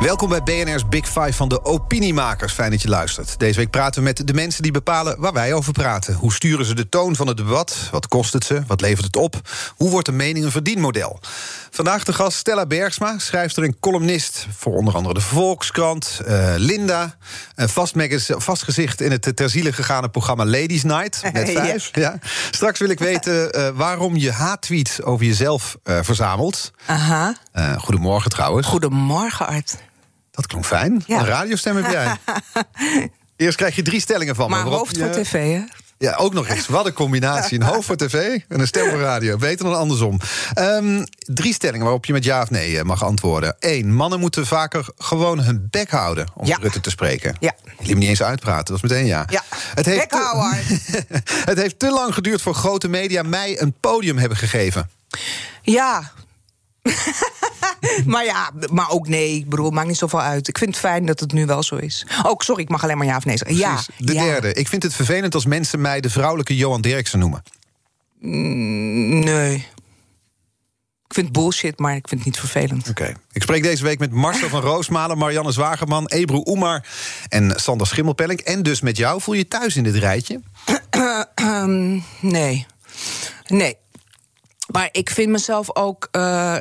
Welkom bij BNR's Big Five van de opiniemakers. Fijn dat je luistert. Deze week praten we met de mensen die bepalen waar wij over praten. Hoe sturen ze de toon van het debat? Wat kost het ze? Wat levert het op? Hoe wordt de mening een verdienmodel? Vandaag de gast Stella Bergsma, schrijfster en columnist voor onder andere de Volkskrant, uh, Linda, een vast, vast gezicht in het ter ziele gegaane programma Ladies Night met vijf. Ja. Straks wil ik weten uh, waarom je haattweets over jezelf uh, verzamelt. Aha. goedemorgen trouwens. Goedemorgen Art. Dat klonk fijn. Ja. Een radiostem heb jij. Eerst krijg je drie stellingen van maar me. Maar hoofd voor tv, hè? Ja, ook nog eens. Wat een combinatie. Een hoofd voor tv en een stem voor radio. Beter dan andersom. Um, drie stellingen waarop je met ja of nee mag antwoorden. Eén, mannen moeten vaker gewoon hun bek houden om ja. Rutte te spreken. Ja. Liet me niet eens uitpraten, dat is meteen ja. Ja, het heeft het heeft te lang geduurd voor grote media mij een podium hebben gegeven. Ja, maar ja, maar ook nee. Ik bedoel, maakt niet zoveel uit. Ik vind het fijn dat het nu wel zo is. Ook, sorry, ik mag alleen maar ja of nee zeggen. Ja, de ja. derde. Ik vind het vervelend als mensen mij de vrouwelijke Johan Derksen noemen. Mm, nee. Ik vind het bullshit, maar ik vind het niet vervelend. Oké. Okay. Ik spreek deze week met Marcel van Roosmalen, Marianne Zwagerman, Ebru Oemar en Sander Schimmelpelling. En dus met jou. Voel je thuis in dit rijtje? um, nee. Nee. Maar ik vind mezelf ook. Uh,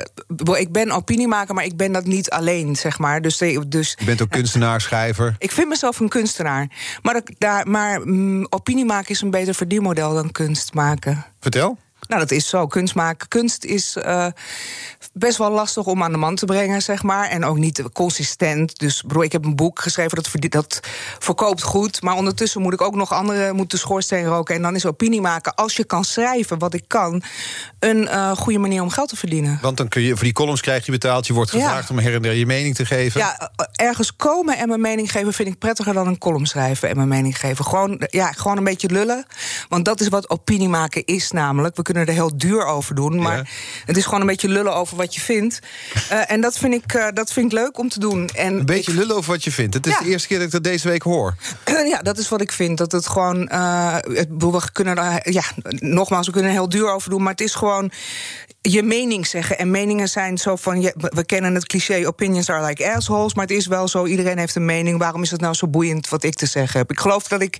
ik ben opiniemaker, maar ik ben dat niet alleen, zeg maar. Dus, dus, je bent ook kunstenaar, schrijver. Ik vind mezelf een kunstenaar. Maar, daar, maar mm, opinie maken is een beter verdienmodel dan kunst maken. Vertel. Nou, dat is zo. Kunst maken. Kunst is uh, best wel lastig om aan de man te brengen, zeg maar. En ook niet consistent. Dus bro, ik heb een boek geschreven dat, dat verkoopt goed. Maar ondertussen moet ik ook nog anderen moeten schoorsteen roken. En dan is opinie maken, als je kan schrijven, wat ik kan, een uh, goede manier om geld te verdienen. Want dan kun je voor die columns krijg je betaald. Je wordt gevraagd ja. om her en der je mening te geven. Ja, ergens komen en mijn mening geven vind ik prettiger dan een column schrijven en mijn mening geven. Gewoon, ja, gewoon een beetje lullen. Want dat is wat opinie maken is namelijk. We kunnen er heel duur over doen. Maar ja. het is gewoon een beetje lullen over wat je vindt. Uh, en dat vind, ik, uh, dat vind ik leuk om te doen. En een beetje ik, lullen over wat je vindt. Het is ja. de eerste keer dat ik dat deze week hoor. ja, dat is wat ik vind. Dat het gewoon. Uh, het, we kunnen ja, nogmaals, we kunnen er heel duur over doen. Maar het is gewoon je mening zeggen. En meningen zijn zo van. Ja, we kennen het cliché: opinions are like assholes. Maar het is wel zo: iedereen heeft een mening. Waarom is het nou zo boeiend wat ik te zeggen heb? Ik geloof dat ik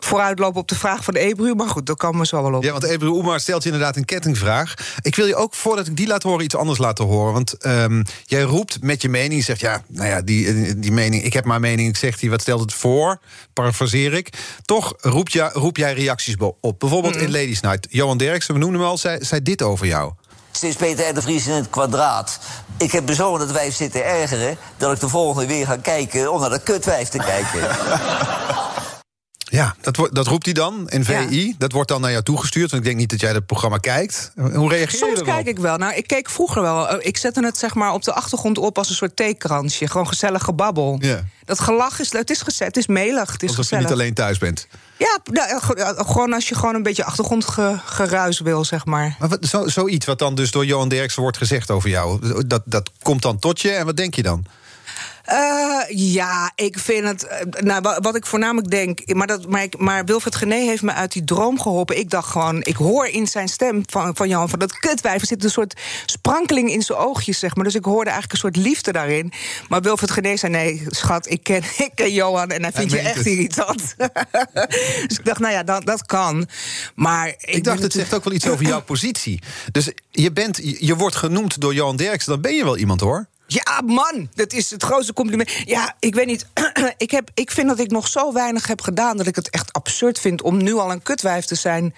vooruitloop op de vraag van de Ebru. Maar goed, dat kan me zo wel op. Ja, want Ebru Oemar stelt je inderdaad een kettingvraag. Ik wil je ook, voordat ik die laat horen, iets anders laten horen. Want um, jij roept met je mening. Je zegt ja, nou ja, die, die mening. Ik heb mijn mening. Ik zeg die, wat stelt het voor? Parafraseer ik. Toch roep, je, roep jij reacties op. Bijvoorbeeld mm -hmm. in Ladies Night. Johan Derksen, we noemen hem al, zei, zei dit over jou. Steeds Peter R. de Vries in het kwadraat. Ik heb bezonnen dat wij zitten ergeren... dat ik de volgende weer ga kijken om naar de kutwijf te kijken. Ja, dat, dat roept hij dan in VI. Ja. Dat wordt dan naar jou toegestuurd. Want ik denk niet dat jij het programma kijkt. Hoe reageer Soms je erop? kijk ik wel. Nou, ik keek vroeger wel. Ik zette het zeg maar op de achtergrond op als een soort theekransje. Gewoon gezellig gebabbel. Ja. Dat gelach is, het is gezet, het is melig. Het is Alsof gezellig. je niet alleen thuis bent. Ja, nou, gewoon als je gewoon een beetje achtergrondgeruis wil, zeg maar. maar wat, zo, zoiets wat dan dus door Johan Derksen wordt gezegd over jou... dat, dat komt dan tot je en wat denk je dan? Uh, ja, ik vind het. Nou, wat ik voornamelijk denk. Maar, dat, maar, ik, maar Wilfred Gené heeft me uit die droom geholpen. Ik dacht gewoon. Ik hoor in zijn stem van, van Jan van dat kutwijf. Er zit een soort sprankeling in zijn oogjes, zeg maar. Dus ik hoorde eigenlijk een soort liefde daarin. Maar Wilfred Gené zei: Nee, schat, ik ken, ik ken Johan en hij vindt je echt het. irritant. dus ik dacht, nou ja, dat, dat kan. Maar ik, ik dacht, het zegt ook wel iets over jouw positie. Dus je, bent, je wordt genoemd door Johan Derksen, dan ben je wel iemand hoor. Ja, man, dat is het grootste compliment. Ja, ik weet niet. ik, heb, ik vind dat ik nog zo weinig heb gedaan dat ik het echt absurd vind om nu al een kutwijf te zijn.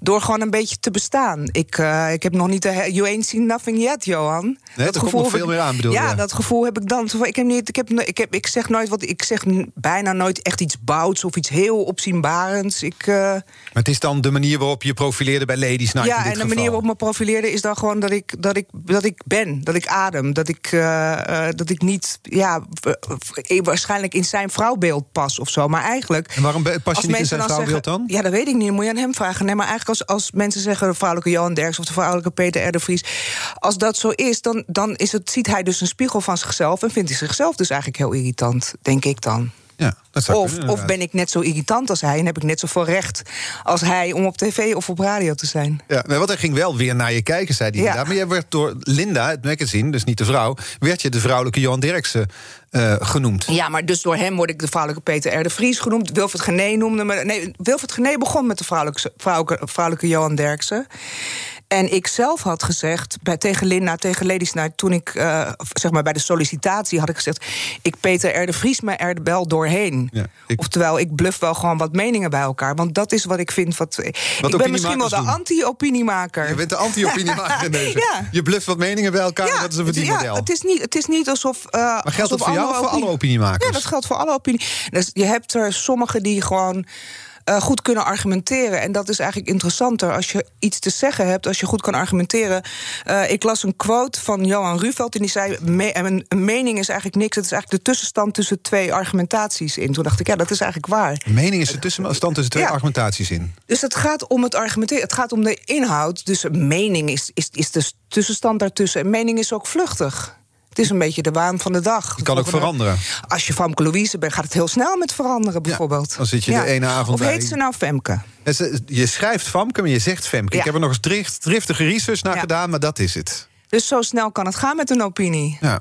door gewoon een beetje te bestaan. Ik, uh, ik heb nog niet. De, you ain't seen nothing yet, Johan. Nee, dat gevoel komt nog veel meer aan, bedoel ja, ja, dat gevoel heb ik dan. Ik, heb niet, ik, heb, ik, heb, ik zeg nooit wat. Ik zeg bijna nooit echt iets bouts of iets heel opzienbarends. Ik, uh, maar het is dan de manier waarop je profileerde bij Ladies Night. Ja, en de geval. manier waarop me profileerde is dan gewoon dat ik, dat ik, dat ik ben. Dat ik adem. Dat ik. Uh, uh, dat ik niet, ja, waarschijnlijk in zijn vrouwbeeld pas of zo. Maar eigenlijk. En waarom pas je niet in zijn vrouwbeeld zeggen, dan? Ja, dat weet ik niet. Moet je aan hem vragen. Nee, maar eigenlijk als, als mensen zeggen de vrouwelijke Johan Derks of de vrouwelijke Peter R. de Vries. Als dat zo is, dan, dan is het, ziet hij dus een spiegel van zichzelf. En vindt hij zichzelf dus eigenlijk heel irritant, denk ik dan. Ja, dat zou Of, kunnen, of inderdaad. ben ik net zo irritant als hij en heb ik net zoveel recht als hij om op tv of op radio te zijn? Ja, maar want hij ging wel weer naar je kijken, zei hij. Ja. inderdaad. Maar jij werd door Linda, het magazine, dus niet de vrouw... werd je de vrouwelijke Johan Derksen eh, genoemd. Ja, maar dus door hem word ik de vrouwelijke Peter R. de Vries genoemd. Wilfred Gené noemde me. Nee, Wilfred Gené begon met de vrouwelijke, vrouwelijke, vrouwelijke Johan Derksen. En ik zelf had gezegd bij, tegen Linda, tegen Ladies Night... toen ik eh, zeg maar bij de sollicitatie had ik gezegd... ik Peter R. de Vries me er wel doorheen. Ja, ik- Oftewel, ik bluff wel gewoon wat meningen bij elkaar. Want dat is wat ik vind... Wat, ik ben misschien wel de anti-opiniemaker. Je bent de anti-opiniemaker in deze. Ja. Je bluft wat meningen bij elkaar, en dat is een verdienmodel. Ja, het is niet, het is niet alsof. eh maar geldt alsof dat voor jou of voor alle opinie- opiniemakers? Ja, dat geldt voor alle opinie. Dus je hebt er sommigen die gewoon. Eh, goed kunnen argumenteren. En dat is eigenlijk interessanter. Als je iets te zeggen hebt, als je goed kan argumenteren. Eh, ik las een quote van Johan Ruveld. En die zei: me- een, een mening is eigenlijk niks. Het is eigenlijk de tussenstand tussen twee argumentaties in. Toen dacht ik, ja, dat is eigenlijk waar. Mening is de tussenstand tussen twee Ja. argumentaties in. Dus het gaat om het argumenteren. Het gaat om de inhoud. Dus een mening is, is, is de tussenstand daartussen. En mening is ook vluchtig. Het is een beetje de waan van de dag. Het kan ook veranderen. Als je Famke Louise bent, gaat het heel snel met veranderen, bijvoorbeeld. dan zit je de ene avond Of bij- heet ze nou Femke? En ze- Je schrijft Famke, maar je zegt Femke. Ja. Ik heb er nog eens drift, driftige research naar Ja. gedaan, maar dat is het. Dus zo snel kan het gaan met een opinie. Ja.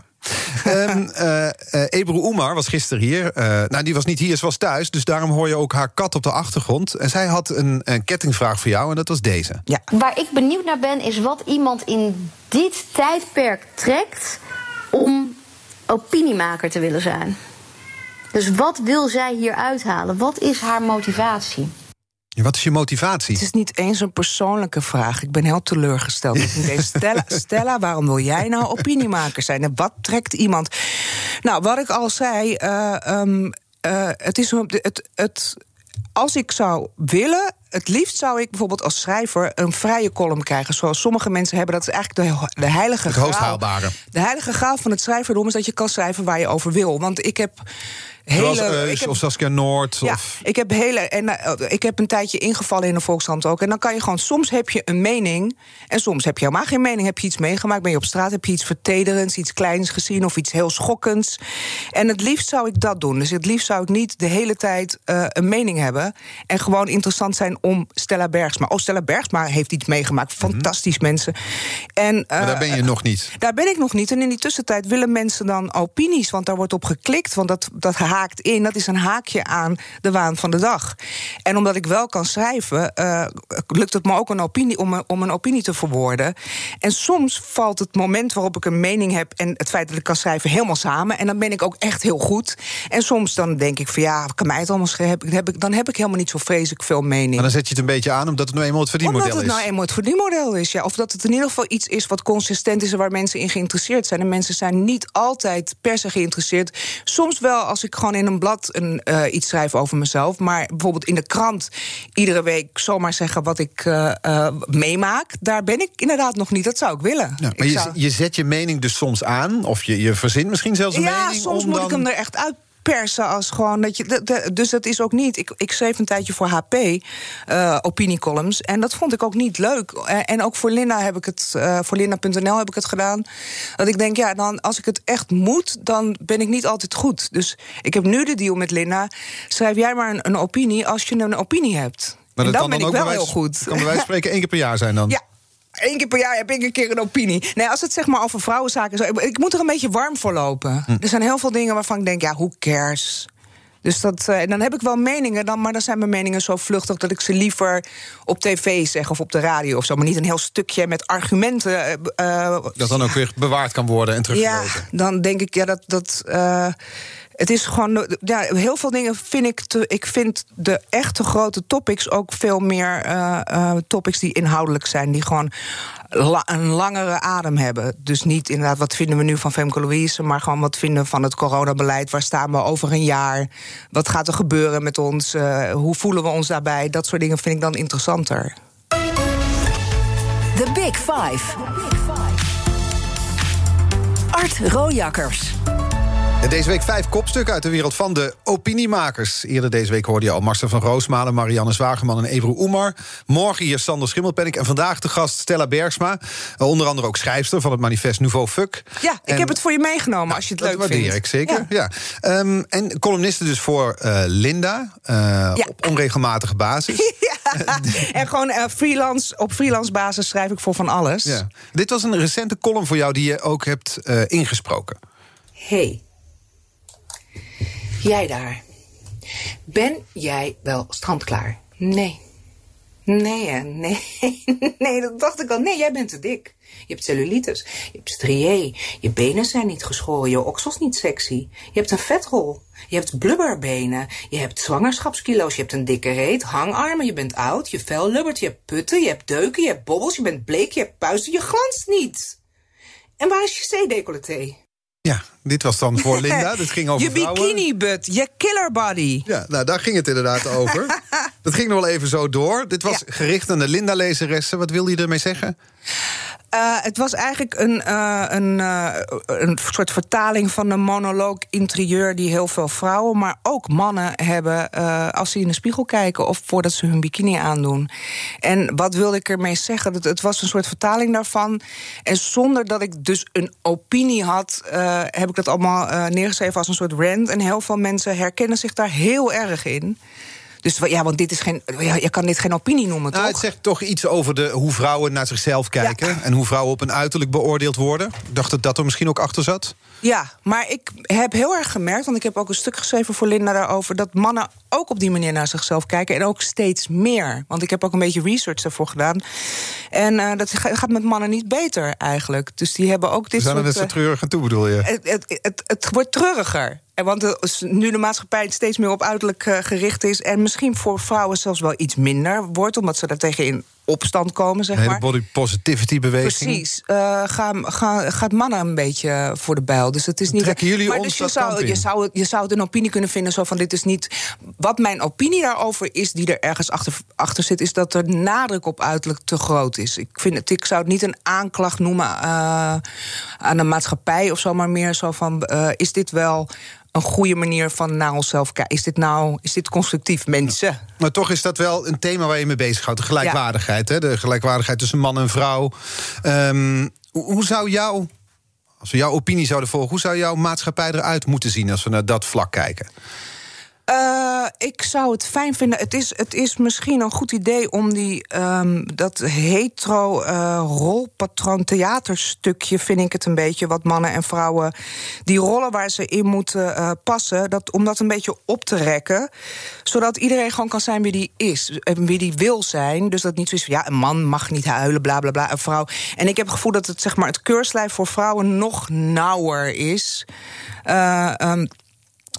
Ehm eh, eh, Ebru Oemar was gisteren hier. Eh, nou, die was niet hier, ze was thuis. Dus daarom hoor je ook haar kat op de achtergrond. En zij had een, een kettingvraag voor jou, en dat was deze. Ja. Waar ik benieuwd naar ben, is wat iemand in dit tijdperk trekt om opiniemaker te willen zijn. Dus wat wil zij hier uithalen? Wat is haar motivatie? Ja, Wat is je motivatie? Het is niet eens een persoonlijke vraag. Ik ben heel teleurgesteld. Stella, Stella, waarom wil jij nou opiniemaker zijn? En wat trekt iemand? Nou, wat ik al zei, eh, ehm, eh, het is het, het, als ik zou willen. Het liefst zou ik bijvoorbeeld als schrijver een vrije column krijgen. Zoals sommige mensen hebben. Dat is eigenlijk de, de heilige Het graal. De heilige graal van het schrijverdom is dat je kan schrijven waar je over wil. Want ik heb hele. Eus ik heb- of Saskia Noord. ja, Of... ik heb hele en eh, ik heb een tijdje ingevallen in de Volkskrant ook. En dan kan je gewoon soms heb je een mening en soms heb je helemaal geen mening. Heb je iets meegemaakt? Ben je op straat? Heb je iets vertederends, iets kleins gezien of iets heel schokkends? En het liefst zou ik dat doen. Dus het liefst zou ik niet de hele tijd eh, een mening hebben en gewoon interessant zijn om Stella Bergsma. Oh, Stella Bergsma heeft iets meegemaakt. Fantastisch mensen. En Mhm. Maar daar eh, ben je nog niet. daar ben ik nog niet. En in die tussentijd willen mensen dan opinies, want daar wordt op geklikt. Want dat, dat haakt in. Dat is een haakje aan de waan van de dag. En omdat ik wel kan schrijven, eh, lukt het me ook een opinie, om, een, om een opinie te verwoorden. En soms valt het moment waarop ik een mening heb en het feit dat ik kan schrijven helemaal samen. En dan ben ik ook echt heel goed. En soms dan denk ik van ja, kan mij het allemaal schrijven? Heb ik, dan heb ik helemaal niet zo vreselijk veel mening. Maar dan zet je het een beetje aan omdat het nou eenmaal het verdienmodel Omdat het is. nou eenmaal het verdienmodel is, ja. Of dat het in ieder geval iets is wat consistent is en waar mensen in geïnteresseerd zijn. En mensen zijn niet altijd per se geïnteresseerd. Soms wel als ik gewoon in een blad een, eh, iets schrijf over mezelf. Maar bijvoorbeeld in de krant iedere week zomaar zeggen wat ik eh, eh, meemaak. Daar ben ik inderdaad nog niet. Dat zou ik willen. Ja, maar Ik je, zou- je zet je mening dus soms aan, of je, je verzint misschien zelfs een ja, mening. soms om moet dan... ik hem er echt uit persen als gewoon dat je. de- de- dus dat is ook niet. Ik, ik schreef een tijdje voor HP eh opiniecolumns en dat vond ik ook niet leuk. En ook voor Linda heb ik het, eh, voor Linda.nl heb ik het gedaan. Dat ik denk, ja, dan als ik het echt moet, dan ben ik niet altijd goed. Dus ik heb nu de deal met Linda. Schrijf jij maar een, een opinie als je een opinie hebt. Maar en dat dan kan ben ik ook wel heel goed. kan bij wijze van spreken één keer per jaar zijn dan. Ja. Eén keer per jaar heb ik een keer een opinie. Nee, als het zeg maar over vrouwenzaken is. Ik, moet er een beetje warm voor lopen. Hm. Er zijn heel veel dingen waarvan ik denk, ja, hoe cares? Dus dat, eh, en dan heb ik wel meningen, dan, maar dan zijn mijn meningen zo vluchtig dat ik ze liever op tv zeg of op de radio of zo. Maar niet een heel stukje met argumenten. eh, eh, Dat dan ook weer bewaard kan worden en ja, teruggelezen. dan denk ik, ja, dat. dat het is gewoon. Ja, heel veel dingen vind ik. Ik vind de echte grote topics ook veel meer eh, eh, topics die inhoudelijk zijn. Die gewoon een langere adem hebben. Dus niet inderdaad, wat vinden we nu van Femke Louise. Maar gewoon wat vinden we van het coronabeleid. Waar staan we over een jaar? Wat gaat er gebeuren met ons? Eh, hoe voelen we ons daarbij? Dat soort dingen vind ik dan interessanter. The Big Five. Art Rojakkers. Deze week vijf kopstukken uit de wereld van de opiniemakers. Eerder deze week hoorde je al Marcel van Roosmalen, Marianne Zwageman en Ebru Oemar. Morgen hier Sander Schimmelpennik en vandaag de gast Stella Bergsma. Onder andere ook schrijfster van het manifest Nouveau Fuck. Ja, ik En- heb het voor je meegenomen als je het dat leuk waardeer vindt. ik zeker. Ja. Ja. Ehm, en columniste dus voor eh, Linda. eh, Ja. Op onregelmatige basis. Ja, en gewoon eh, freelance, op freelance basis schrijf ik voor van alles. Ja. Dit was een recente column voor jou die je ook hebt eh, ingesproken. hey, jij daar. Ben jij wel strandklaar? Nee. Nee, hè, nee. Nee, dat dacht ik al. Nee, jij bent te dik. Je hebt cellulitis. Je hebt strié. Je benen zijn niet geschoren. Je oksels niet sexy. Je hebt een vetrol. Je hebt blubberbenen. Je hebt zwangerschapskilo's. Je hebt een dikke reet. Hangarmen. Je bent oud. Je vel lubbert. Je hebt putten. Je hebt deuken. Je hebt bobbels. Je bent bleek. Je hebt puisten. Je glanst niet. En waar is je C-decolleté? Ja, dit was dan voor Linda. Dit ging over je vrouwen. bikini-butt, je killer body. Ja, nou, daar ging het inderdaad over. Dat ging nog wel even zo door. Dit was Ja. gericht aan de Linda-lezeressen. Wat wilde je ermee zeggen? Eh, het was eigenlijk een, eh, een, eh, een soort vertaling van een monoloog interieur die heel veel vrouwen, maar ook mannen hebben als ze in de spiegel kijken of voordat ze hun bikini aandoen. En wat wilde ik ermee zeggen? Het, het was een soort vertaling daarvan. En zonder dat ik dus een opinie had, heb ik dat allemaal neergeschreven als een soort rant. En heel veel mensen herkennen zich daar heel erg in. Dus ja, want dit is geen. Ja, je kan dit geen opinie noemen, Nou, toch? het zegt toch iets over de, hoe vrouwen naar zichzelf kijken. Ja. En hoe vrouwen op een uiterlijk beoordeeld worden. Ik dacht dat dat er misschien ook achter zat. Ja, maar ik heb heel erg gemerkt, want ik heb ook een stuk geschreven voor Linda daarover, dat mannen ook op die manier naar zichzelf kijken en ook steeds meer. Want ik heb ook een beetje research daarvoor gedaan. En eh, dat ga- gaat met mannen niet beter eigenlijk. Dus die hebben ook We dit zijn er net zo eh, treurig aan toe, bedoel je? het, het, het, het wordt treuriger. En want nu de maatschappij steeds meer op uiterlijk eh, gericht is. En misschien voor vrouwen zelfs wel iets minder wordt, omdat ze daar tegen in opstand komen, zeg Een hele maar. body positivity beweging. Precies. Eh gaan, gaan, gaat mannen een beetje voor de bijl. Dus het is niet. Trekken jullie maar ons dus je zou, je, zou, je zou een opinie kunnen vinden zo van dit is niet. Wat mijn opinie daarover is, die er ergens achter, achter zit, is dat er nadruk op uiterlijk te groot is. Ik, vind het, ik zou het niet een aanklacht noemen eh, aan de maatschappij of zo, maar meer zo van: eh, is dit wel een goede manier van naar onszelf kijken? Is dit nou is dit constructief, mensen? Maar toch is dat wel een thema waar je mee bezighoudt. De gelijkwaardigheid. Hè? De gelijkwaardigheid tussen man en vrouw. Ehm, hoe, zou jouw. Als we jouw opinie zouden volgen, hoe zou jouw maatschappij eruit moeten zien als we naar dat vlak kijken? Eh, ik zou het fijn vinden. Het is, het is misschien een goed idee om die, ehm, dat hetero eh, rolpatroon theaterstukje, vind ik het een beetje, wat mannen en vrouwen, die rollen waar ze in moeten eh, passen, dat, om dat een beetje op te rekken. Zodat iedereen gewoon kan zijn wie die is. En wie die wil zijn. Dus dat niet zo is van ja, een man mag niet huilen, bla bla bla. Een vrouw. En ik heb het gevoel dat het, zeg maar, het keurslijf voor vrouwen nog nauwer is. Ehm,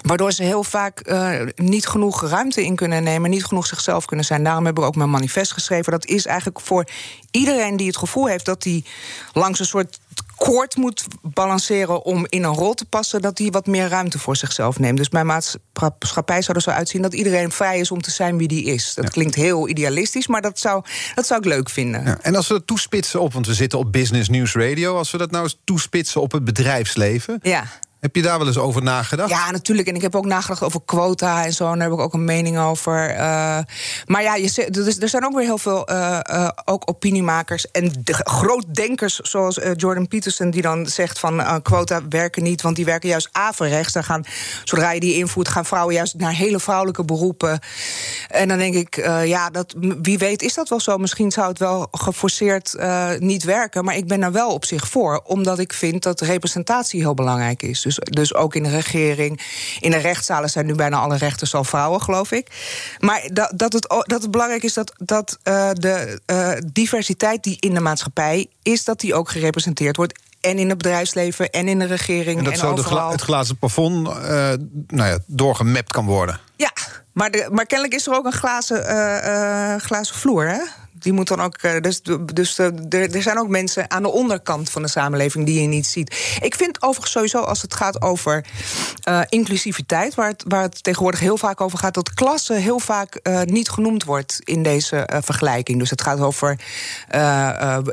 Waardoor ze heel vaak eh, niet genoeg ruimte in kunnen nemen, niet genoeg zichzelf kunnen zijn. Daarom heb ik ook mijn manifest geschreven. Dat is eigenlijk voor iedereen die het gevoel heeft dat hij langs een soort koord moet balanceren om in een rol te passen, dat hij wat meer ruimte voor zichzelf neemt. Dus mijn maatschappij zou er zo uitzien dat iedereen vrij is om te zijn wie die is. Dat klinkt heel idealistisch, maar dat zou, dat zou ik leuk vinden. Ja, en als we dat toespitsen op, want we zitten op Business News Radio, als we dat nou eens toespitsen op het bedrijfsleven, Ja. Heb je daar wel eens over nagedacht? Ja, natuurlijk. En ik heb ook nagedacht over quota en zo. En daar heb ik ook een mening over. Eh, maar ja, je, dus, er zijn ook weer heel veel eh, eh, ook opiniemakers en de, grootdenkers zoals Jordan Peterson... die dan zegt van quota werken niet, want die werken juist averechts. Daar gaan, zodra je die invoert, gaan vrouwen juist naar hele vrouwelijke beroepen. En dan denk ik, ja, dat, wie weet is dat wel zo. Misschien zou het wel geforceerd niet werken. Maar ik ben er wel op zich voor, omdat ik vind dat representatie heel belangrijk is. Dus, dus ook in de regering. In de rechtszalen zijn nu bijna alle rechters al vrouwen, geloof ik. Maar dat, dat, het, dat het belangrijk is dat, dat eh, de eh, diversiteit die in de maatschappij is, dat die ook gerepresenteerd wordt. En in het bedrijfsleven en in de regering. en dat en zo overal. het glazen plafond eh, nou ja, doorgemapt kan worden. Ja, maar, de, maar kennelijk is er ook een glazen, glazen vloer, hè? Die moet dan ook. eh, Dus, dus eh, er, er zijn ook mensen aan de onderkant van de samenleving die je niet ziet. Ik vind overigens sowieso als het gaat over eh, inclusiviteit, waar het, waar het tegenwoordig heel vaak over gaat, dat klasse heel vaak niet genoemd wordt in deze vergelijking. Dus het gaat over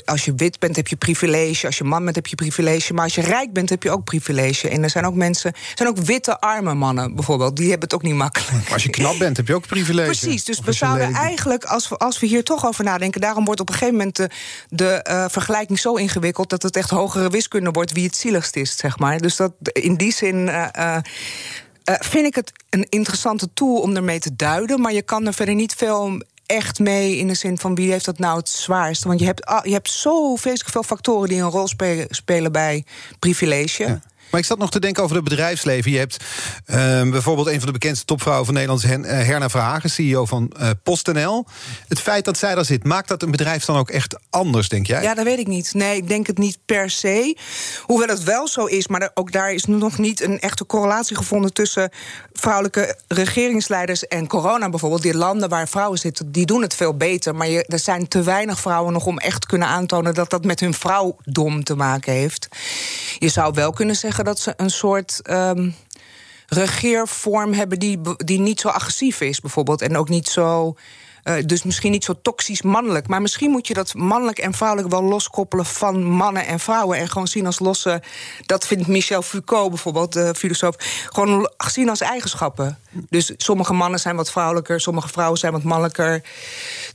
als je wit bent heb je privilege, als je man bent heb je privilege, maar als je rijk bent heb je ook privilege. En er zijn ook mensen, er zijn ook witte arme mannen bijvoorbeeld, die hebben het ook niet makkelijk. Maar als je knap bent, heb je ook privilege. Precies, dus we zouden eigenlijk, als we, als we hier toch over nadenken... daarom wordt op een gegeven moment de, de eh, vergelijking zo ingewikkeld... dat het echt hogere wiskunde wordt wie het zieligst is, zeg maar. Dus dat, in die zin eh, eh, eh, vind ik het een interessante tool om ermee te duiden... maar je kan er verder niet veel echt mee in de zin van wie heeft dat nou het zwaarst. Want je hebt, ah, je hebt zo vreselijk veel factoren die een rol spelen bij privilege... Maar ik zat nog te denken over het bedrijfsleven. Je hebt ehm, bijvoorbeeld een van de bekendste topvrouwen van Nederland, eh, Herna Verhagen, CEO van eh, PostNL. Het feit dat zij daar zit, maakt dat een bedrijf dan ook echt anders, denk jij? Ja, dat weet ik niet. Nee, ik denk het niet per se. Hoewel het wel zo is, maar ook daar is nog niet een echte correlatie gevonden tussen vrouwelijke regeringsleiders en corona bijvoorbeeld. Die landen waar vrouwen zitten, die doen het veel beter. Maar er zijn te weinig vrouwen nog om echt te kunnen aantonen dat dat met hun vrouwdom te maken heeft. Je zou wel kunnen zeggen dat ze een soort. ehm, regeervorm hebben die, die niet zo agressief is, bijvoorbeeld. En ook niet zo. eh, dus misschien niet zo toxisch mannelijk. Maar misschien moet je dat mannelijk en vrouwelijk wel loskoppelen van mannen en vrouwen. En gewoon zien als losse. Dat vindt Michel Foucault bijvoorbeeld, de filosoof. Gewoon zien als eigenschappen. Dus sommige mannen zijn wat vrouwelijker, sommige vrouwen zijn wat mannelijker.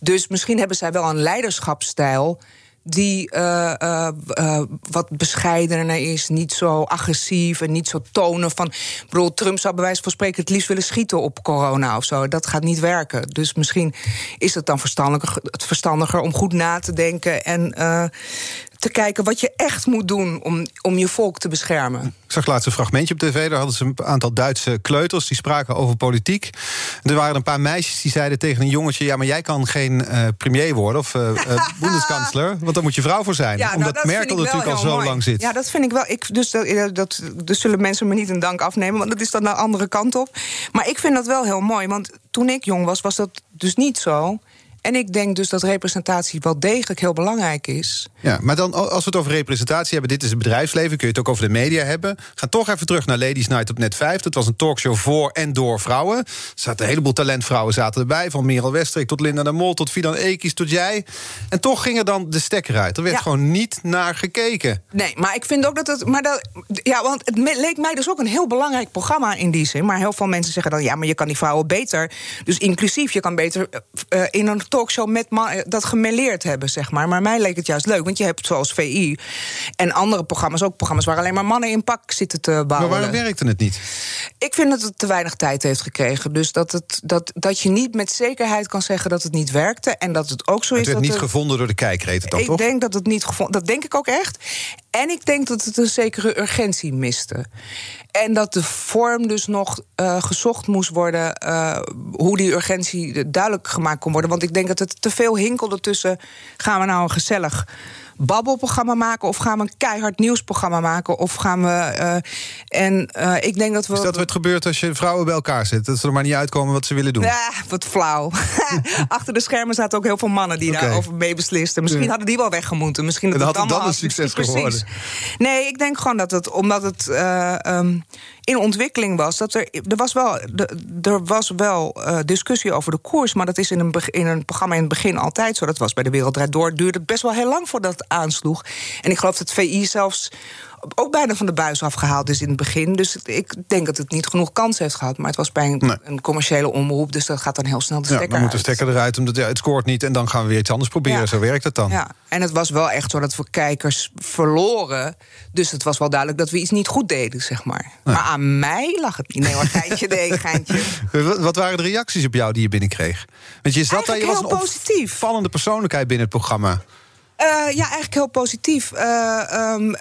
Dus misschien hebben zij wel een leiderschapsstijl die eh, eh, eh, wat bescheidener is, niet zo agressief en niet zo tonen van. Ik bedoel, Trump zou bij wijze van spreken het liefst willen schieten op corona of zo. Dat gaat niet werken. Dus misschien is het dan verstandiger, verstandiger om goed na te denken en te kijken wat je echt moet doen om, om je volk te beschermen. Ik zag laatst een fragmentje op tv. Daar hadden ze een aantal Duitse kleuters die spraken over politiek. Er waren een paar meisjes die zeiden tegen een jongetje: Ja, maar jij kan geen eh, premier worden of boendeskansler. Want daar moet je vrouw voor zijn. nou, Omdat Merkel natuurlijk al zo mooi. lang zit. Ja, dat vind ik wel. Ik, dus, dat, dat, dus zullen mensen me niet een dank afnemen, want dat is dan de andere kant op. Maar ik vind dat wel heel mooi, want toen ik jong was, was dat dus niet zo. En ik denk dus dat representatie wel degelijk heel belangrijk is. Ja, maar dan als we het over representatie hebben, dit is het bedrijfsleven, kun je het ook over de media hebben. Ga toch even terug naar Ladies Night op Net 5. Dat was een talkshow voor en door vrouwen. Er zaten een heleboel talentvrouwen zaten erbij, van Merel Westrik tot Linda de Mol tot Fidan Ekis tot jij. En toch ging er dan de stekker uit. Er werd Ja. gewoon niet naar gekeken. Nee, maar ik vind ook dat het. Maar dat, ja, want het leek mij dus ook een heel belangrijk programma in die zin. Maar heel veel mensen zeggen dan: ja, maar je kan die vrouwen beter. Dus inclusief, je kan beter eh, eh, in een talkshow met ma- eh, dat gemêleerd hebben, zeg maar. Maar mij leek het juist leuk, want je hebt zoals VI en andere programma's ook programma's waar alleen maar mannen in pak zitten te bouwen. Maar waarom werkte het niet? Ik vind dat het te weinig tijd heeft gekregen. Dus dat, het, dat, dat je niet met zekerheid kan zeggen dat het niet werkte. En dat het ook zo Het is werd dat niet gevonden door de kijkreten dan, ik toch? denk dat het niet gevonden. Dat denk ik ook echt. En ik denk dat het een zekere urgentie miste. En dat de vorm dus nog eh, gezocht moest worden. eh, hoe die urgentie duidelijk gemaakt kon worden. Want ik denk dat het te veel hinkelde tussen. gaan we nou een gezellig babbelprogramma maken. of gaan we een keihard nieuwsprogramma maken. of gaan we. eh, en eh, ik denk dat we. Is dat wat gebeurt als je vrouwen bij elkaar zet? Dat ze er maar niet uitkomen wat ze willen doen? Ja, wat flauw. Achter de schermen zaten ook heel veel mannen die Oké. daarover mee beslisten. Misschien Ja. hadden die wel weggemoeten. Misschien En dat had het dan een succes Precies. geworden. Nee, ik denk gewoon dat het, omdat het eh, ehm, in ontwikkeling was, dat er, er was wel, er was wel discussie over de koers. Maar dat is in een, in een programma in het begin altijd zo. Dat was bij de Wereld Draait Door. Duurde het best wel heel lang voordat aansloeg. En ik geloof dat VI zelfs ook bijna van de buis afgehaald is in het begin. Dus ik denk dat het niet genoeg kans heeft gehad. Maar het was bij een, Nee. een commerciële omroep. Dus dat gaat dan heel snel de Ja, stekker dan moet de uit. stekker eruit, omdat ja, het scoort niet... en dan gaan we weer iets anders proberen. Ja. Zo werkt het dan. Ja, en het was wel echt zo dat we kijkers verloren. Dus het was wel duidelijk dat we iets niet goed deden, zeg maar. Maar aan mij lag het niet. Nee hoor, geintje, nee, geintje. Wat, waren de reacties op jou die je binnenkreeg? Want je zat daar, je was een positief. opvallende persoonlijkheid binnen het programma. Eh, ja, eigenlijk heel positief. Eh, ehm,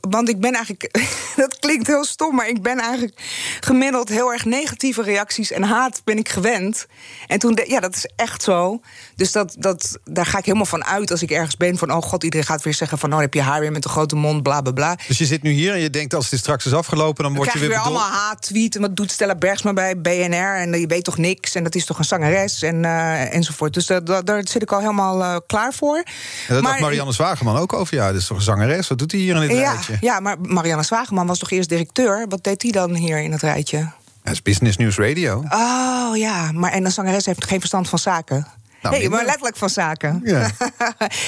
want ik ben eigenlijk, dat klinkt heel stom, maar ik ben eigenlijk gemiddeld heel erg negatieve reacties en haat ben ik gewend. En toen, de- ja, dat is echt zo. Dus dat, dat, daar ga ik helemaal van uit als ik ergens ben. Van, oh god, iedereen gaat weer zeggen van... oh, heb je haar weer met een grote mond, bla, bla, bla. Dus je zit nu hier en je denkt als dit straks is afgelopen... dan, Dan word krijg je je weer weer bedoeld- allemaal haat-tweet. En wat doet Stella Bergsma bij BNR? En je weet toch niks? En dat is toch een zangeres? En, eh, enzovoort. Dus dat, dat- daar zit ik al helemaal eh, klaar voor. Ja, dat Maar- dacht Marianne Zwageman ook over. Ja, dat is toch een zangeres? Wat doet hij hier in dit Ja, rijtje? ja, maar Marianne Zwageman was toch eerst directeur? Wat deed hij dan hier in het rijtje? Dat is Business News Radio. Oh ja, maar en een zangeres heeft geen verstand van zaken. nee, minder. maar letterlijk van zaken. Ja.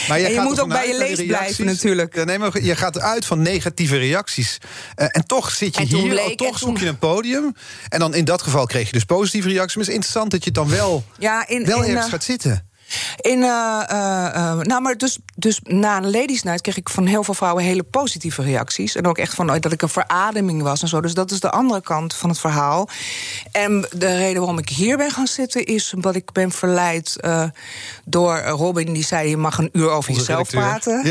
Maar en je moet ook bij je die lees blijven natuurlijk. Ja, nee, maar je gaat eruit van negatieve reacties. Eh, en toch zit je hier, bleek- oh, toch toen- zoek je een podium. En dan in dat geval kreeg je dus positieve reacties. Maar het is interessant dat je het dan wel, Ja, in, wel in, ergens eh, gaat zitten. In, eh, eh, eh, nou, maar dus, dus na een ladies night kreeg ik van heel veel vrouwen hele positieve reacties. En ook echt van oh, dat ik een verademing was en zo. Dus dat is de andere kant van het verhaal. En de reden waarom ik hier ben gaan zitten is omdat ik ben verleid door Robin. Die zei: Je mag een uur over Onze jezelf redacteur. praten.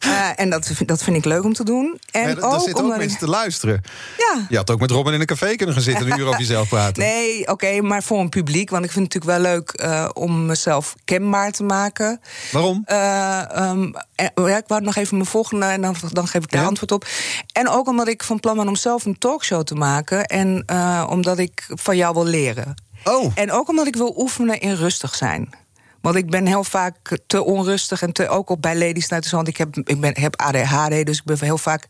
Ja, en dat, vind- dat vind ik leuk om te doen. En er ook zitten ook mensen ik- te luisteren. Ja. Je had ook met Robin in een café kunnen gaan zitten... en een uur over jezelf praten. Nee, oké, maar voor een publiek. Want ik vind het natuurlijk wel leuk om mezelf kenbaar te maken. Waarom? En- ja, ik wou nog even mijn volgende en dan, dan geef ik daar Ja? antwoord op. En ook omdat ik van plan ben om zelf een talkshow te maken. En eh, omdat ik van jou wil leren. Oh, En ook omdat ik wil oefenen in rustig zijn. Want ik ben heel vaak te onrustig en te, ook op bij Ladies Night. Want ik heb, ik ben, heb ADHD, dus ik ben heel vaak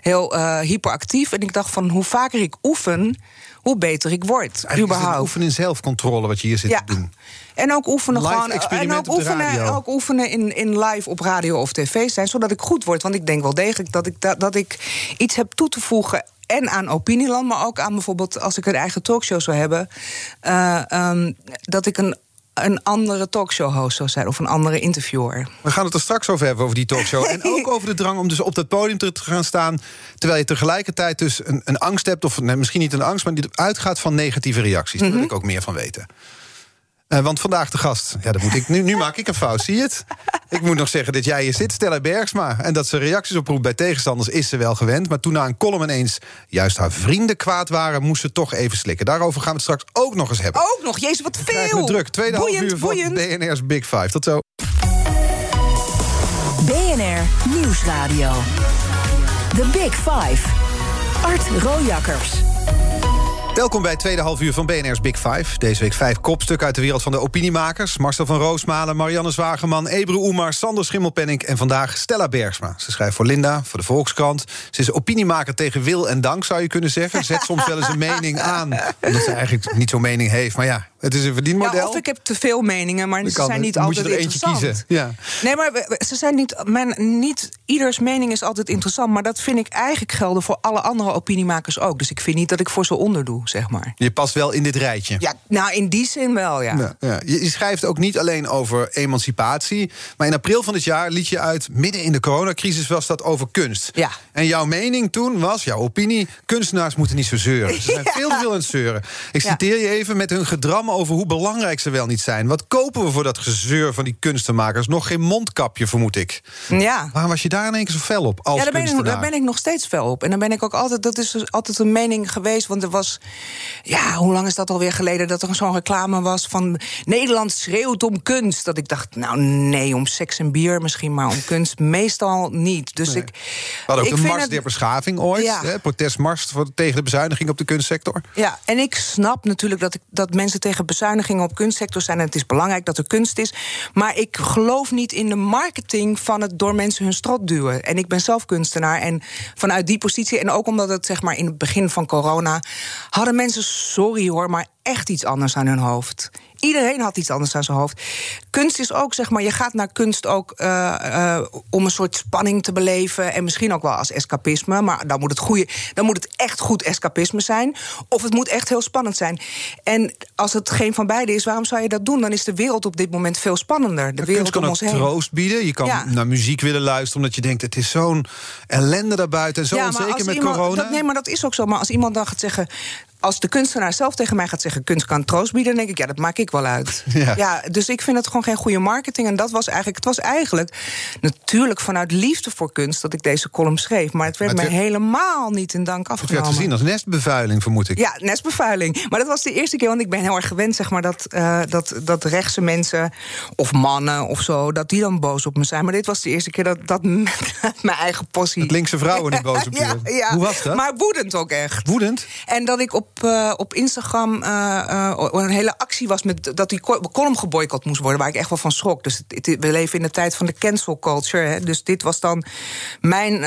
heel hyperactief. En ik dacht van hoe vaker ik oefen, hoe beter ik word. eigenlijk is überhaupt. oefenen in zelfcontrole wat je hier zit Ja. te doen. En ook oefenen Live gewoon. En ook oefenen, radio. ook oefenen in, in live op radio of tv zijn, zodat ik goed word. Want ik denk wel degelijk dat ik, dat, dat ik iets heb toe te voegen. En aan Opinieland, maar ook aan bijvoorbeeld als ik een eigen talkshow zou hebben. eh, ehm, dat ik een, een andere talkshow-host zou zijn of een andere interviewer. We gaan het er straks over hebben, over die talkshow. En ook over de drang om dus op dat podium te gaan staan... terwijl je tegelijkertijd dus een, een angst hebt... of nee, misschien niet een angst, maar die uitgaat van negatieve reacties. Daar wil ik ook meer van weten. Eh, want vandaag de gast, ja, dat moet ik, nu, nu maak ik een fout, zie je het? Ik moet nog zeggen dat jij hier zit, Stella Bergsma. En dat ze reacties oproept bij tegenstanders is ze wel gewend. Maar toen na een column ineens juist haar vrienden kwaad waren... moest ze toch even slikken. Daarover gaan we het straks ook nog eens hebben. Ook nog, jezus, wat veel! druk. Tweede half boeiend, uur van boeiend. BNR's Big Five. Tot zo. BNR Nieuwsradio. The Big Five. Art Rojakkers. Welkom bij het tweede half uur van BNR's Big Five. Deze week vijf kopstukken uit de wereld van de opiniemakers. Marcel van Roosmalen, Marianne Zwageman, Ebru Oemar, Sander Schimmelpenning... en vandaag Stella Bergsma. Ze schrijft voor Linda, voor de Volkskrant. Ze is opiniemaker tegen wil en dank, zou je kunnen zeggen. Zet soms wel eens een mening aan, omdat ze eigenlijk niet zo'n mening heeft. Maar ja, het is een verdienmodel. Ja, of ik heb te veel meningen, maar ze zijn niet Dan moet je altijd er eentje kiezen, ja. Nee, maar ze zijn niet, men, niet. Ieders mening is altijd interessant. Maar dat vind ik eigenlijk gelden voor alle andere opiniemakers ook. Dus ik vind niet dat ik voor ze onderdoe, zeg maar. Je past wel in dit rijtje. Ja, nou, in die zin wel, ja. Ja, ja. Je, schrijft ook niet alleen over emancipatie. Maar in april van dit jaar liet je uit, midden in de coronacrisis was dat over kunst. Ja. En jouw mening toen was, jouw opinie, kunstenaars moeten niet zo zeuren. Ze zijn veel te veel aan het zeuren. Ik citeer je even met hun gedram over hoe belangrijk ze wel niet zijn. Wat kopen we voor dat gezeur van die kunstenmakers? Nog geen mondkapje, vermoed ik. Ja. Waarom was je daar in één keer zo fel op als Ja, daar ben, ik, daar ben ik nog steeds fel op. En dan ben ik ook altijd, dat is dus altijd een mening geweest. Want er was, ja, hoe lang is dat alweer geleden dat er zo'n reclame was van Nederland schreeuwt om kunst. Dat ik dacht, nou nee, om seks en bier misschien, maar om kunst meestal niet. Dus ik. We hadden ook ik de Mars het- der Beschaving ooit. Ja. Hè, protestmars voor- tegen de bezuiniging op de kunstsector. Ja, en ik snap natuurlijk dat, ik, dat mensen tegen bezuinigingen op kunstsector zijn. En het is belangrijk dat er kunst is. Maar ik geloof niet in de marketing van het door mensen hun strot duwen. En ik ben zelf kunstenaar. En vanuit die positie, en ook omdat het zeg maar in het begin van corona. hadden mensen, sorry hoor, maar echt iets anders aan hun hoofd. Iedereen had iets anders aan zijn hoofd. Kunst is ook, zeg maar, je gaat naar kunst ook eh, eh, om een soort spanning te beleven. En misschien ook wel als escapisme. Maar dan moet, het goede, dan moet het echt goed escapisme zijn. Of het moet echt heel spannend zijn. En als het geen van beide is, waarom zou je dat doen? Dan is de wereld op dit moment veel spannender. De Kunst wereld kan om ook ons heen. troost bieden. Je kan Ja. naar muziek willen luisteren omdat je denkt... het is zo'n ellende daarbuiten en zo Ja, onzeker met iemand- corona. Dat, nee, maar dat is ook zo. Maar als iemand dan gaat zeggen... als de kunstenaar zelf tegen mij gaat zeggen: kunst kan troost bieden, dan denk ik, ja, dat maak ik wel uit. Ja. dus ik vind het gewoon geen goede marketing. En dat was eigenlijk, het was eigenlijk natuurlijk vanuit liefde voor kunst dat ik deze column schreef. Maar het werd Maar het me werd- helemaal niet in dank Het werd afgenomen. gezien als nestbevuiling, vermoed ik. Ja, nestbevuiling. Maar dat was de eerste keer, want ik ben heel erg gewend, zeg maar, dat, eh, dat, dat rechtse mensen of mannen of zo, dat die dan boos op me zijn. Maar dit was de eerste keer dat, dat mijn eigen passie. Dat linkse vrouwen nu boos op je ja. Hoe was dat? Maar woedend ook echt. Woedend? En dat ik op, eh, op Instagram eh, een hele actie was met dat die co- column geboycott moest worden, waar ik echt wel van schrok. Dus het- het- we leven in de tijd van de cancel culture. Hè. Dus dit was dan mijn